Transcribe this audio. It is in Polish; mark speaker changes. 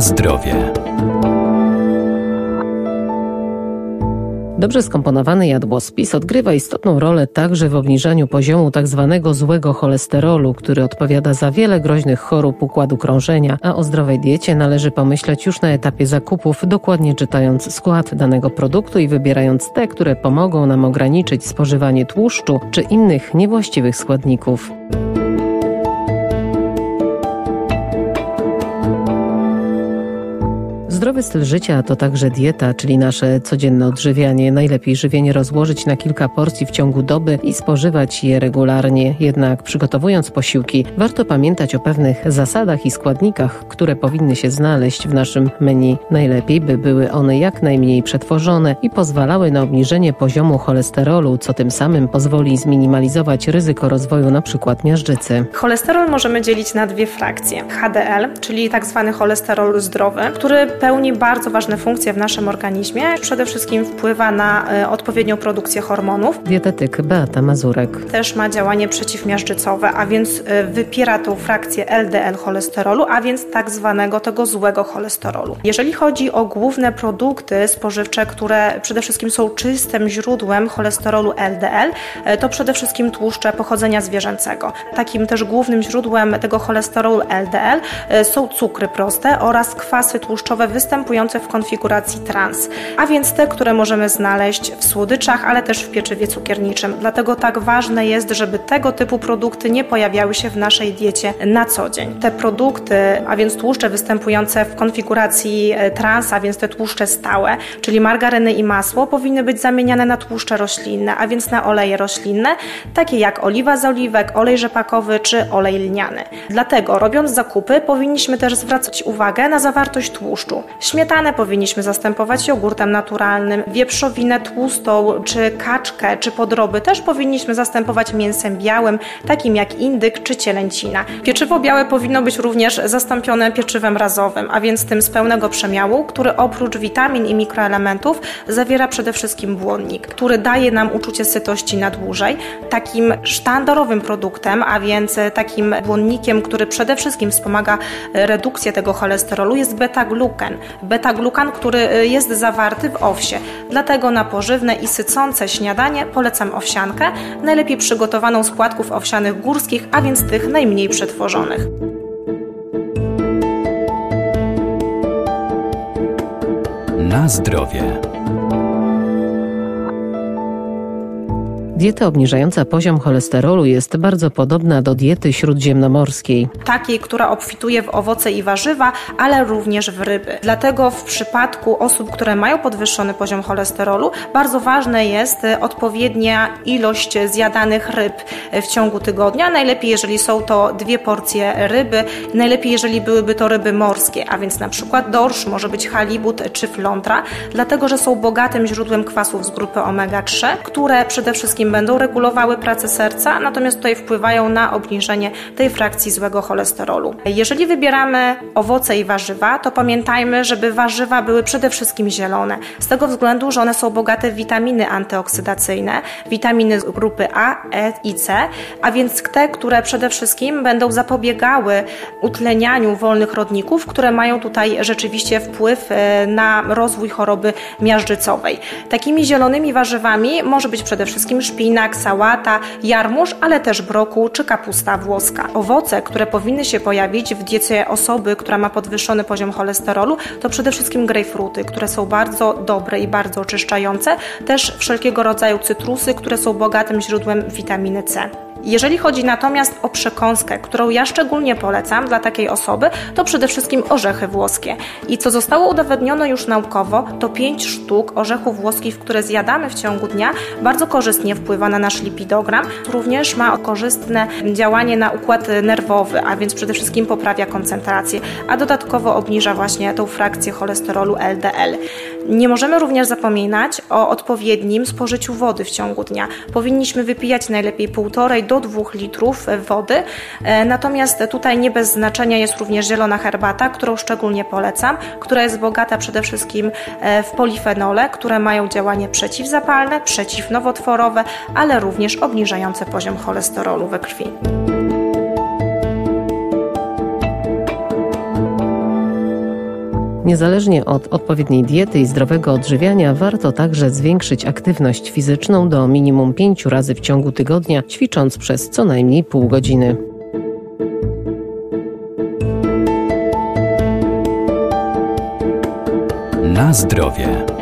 Speaker 1: Zdrowie. Dobrze skomponowany jadłospis odgrywa istotną rolę także w obniżaniu poziomu tzw. Tak złego cholesterolu, który odpowiada za wiele groźnych chorób układu krążenia, a o zdrowej diecie należy pomyśleć już na etapie zakupów, dokładnie czytając skład danego produktu i wybierając te, które pomogą nam ograniczyć spożywanie tłuszczu czy innych niewłaściwych składników. Zdrowy styl życia to także dieta, czyli nasze codzienne odżywianie. Najlepiej żywienie rozłożyć na kilka porcji w ciągu doby i spożywać je regularnie. Jednak przygotowując posiłki, warto pamiętać o pewnych zasadach i składnikach, które powinny się znaleźć w naszym menu. Najlepiej, by były one jak najmniej przetworzone i pozwalały na obniżenie poziomu cholesterolu, co tym samym pozwoli zminimalizować ryzyko rozwoju np. miażdżycy.
Speaker 2: Cholesterol możemy dzielić na dwie frakcje. HDL, czyli tak zwany cholesterol zdrowy, który pełni bardzo ważne funkcje w naszym organizmie. Przede wszystkim wpływa na e, odpowiednią produkcję hormonów.
Speaker 1: Dietetyk Beata Mazurek.
Speaker 2: Też ma działanie przeciwmiażdżycowe, a więc e, wypiera tą frakcję LDL cholesterolu, a więc tak zwanego tego złego cholesterolu. Jeżeli chodzi o główne produkty spożywcze, które przede wszystkim są czystym źródłem cholesterolu LDL, e, to przede wszystkim tłuszcze pochodzenia zwierzęcego. Takim też głównym źródłem tego cholesterolu LDL są cukry proste oraz kwasy tłuszczowe występujące w konfiguracji trans, a więc te, które możemy znaleźć w słodyczach, ale też w pieczywie cukierniczym. Dlatego tak ważne jest, żeby tego typu produkty nie pojawiały się w naszej diecie na co dzień. Te produkty, a więc tłuszcze występujące w konfiguracji e, trans, a więc te tłuszcze stałe, czyli margaryny i masło, powinny być zamieniane na tłuszcze roślinne, a więc na oleje roślinne, takie jak oliwa z oliwek, olej rzepakowy czy olej lniany. Dlatego robiąc zakupy powinniśmy też zwracać uwagę na zawartość tłuszczu. Śmietanę powinniśmy zastępować jogurtem naturalnym, wieprzowinę tłustą, czy kaczkę, czy podroby też powinniśmy zastępować mięsem białym, takim jak indyk czy cielęcina. Pieczywo białe powinno być również zastąpione pieczywem razowym, a więc tym z pełnego przemiału, który oprócz witamin i mikroelementów zawiera przede wszystkim błonnik, który daje nam uczucie sytości na dłużej. Takim sztandarowym produktem, a więc takim błonnikiem, który przede wszystkim wspomaga redukcję tego cholesterolu jest beta-gluken beta-glukan, który y, jest zawarty w owsie. Dlatego na pożywne i sycące śniadanie polecam owsiankę, najlepiej przygotowaną z płatków owsianych górskich, a więc tych najmniej przetworzonych.
Speaker 1: Na zdrowie. Dieta obniżająca poziom cholesterolu jest bardzo podobna do diety śródziemnomorskiej.
Speaker 2: Takiej, która obfituje w owoce i warzywa, ale również w ryby. Dlatego w przypadku osób, które mają podwyższony poziom cholesterolu, bardzo ważna jest e, odpowiednia ilość zjadanych ryb w ciągu tygodnia. Najlepiej, jeżeli są to dwie porcje ryby, najlepiej, jeżeli byłyby to ryby morskie, a więc na przykład dorsz, może być halibut czy flądra, dlatego że są bogatym źródłem kwasów z grupy omega-3, które przede wszystkim będą regulowały pracę serca, natomiast tutaj wpływają na obniżenie tej frakcji złego cholesterolu. Jeżeli wybieramy owoce i warzywa, to pamiętajmy, żeby warzywa były przede wszystkim zielone, z tego względu, że one są bogate w witaminy antyoksydacyjne, witaminy grupy A, E i C, a więc te, które przede wszystkim będą zapobiegały utlenianiu wolnych rodników, które mają tutaj rzeczywiście wpływ e, na rozwój choroby miażdżycowej. Takimi zielonymi warzywami może być przede wszystkim szpinak, szpinak, sałata, jarmuż, ale też brokuł czy kapusta włoska. Owoce, które powinny się pojawić w diecie osoby, która ma podwyższony poziom cholesterolu, to przede wszystkim grejpfruty, które są bardzo dobre i bardzo oczyszczające, też wszelkiego rodzaju cytrusy, które są bogatym źródłem witaminy C. Jeżeli chodzi natomiast o przekąskę, którą ja szczególnie polecam dla takiej osoby, to przede wszystkim orzechy włoskie. I co zostało udowodnione już naukowo, to 5 sztuk orzechów włoskich, które zjadamy w ciągu dnia, bardzo korzystnie wpływa na nasz lipidogram. Również ma korzystne działanie na układ nerwowy, a więc przede wszystkim poprawia koncentrację, a dodatkowo obniża właśnie tą frakcję cholesterolu LDL. Nie możemy również zapominać o odpowiednim spożyciu wody w ciągu dnia. Powinniśmy wypijać najlepiej 1,5 do 2 litrów wody. E, natomiast tutaj nie bez znaczenia jest również zielona herbata, którą szczególnie polecam, która jest bogata przede wszystkim e, w polifenole, które mają działanie przeciwzapalne, przeciwnowotworowe, ale również obniżające poziom cholesterolu we krwi.
Speaker 1: Niezależnie od odpowiedniej diety i zdrowego odżywiania, warto także zwiększyć aktywność fizyczną do minimum pięciu razy w ciągu tygodnia, ćwicząc przez co najmniej pół godziny.
Speaker 3: Na zdrowie.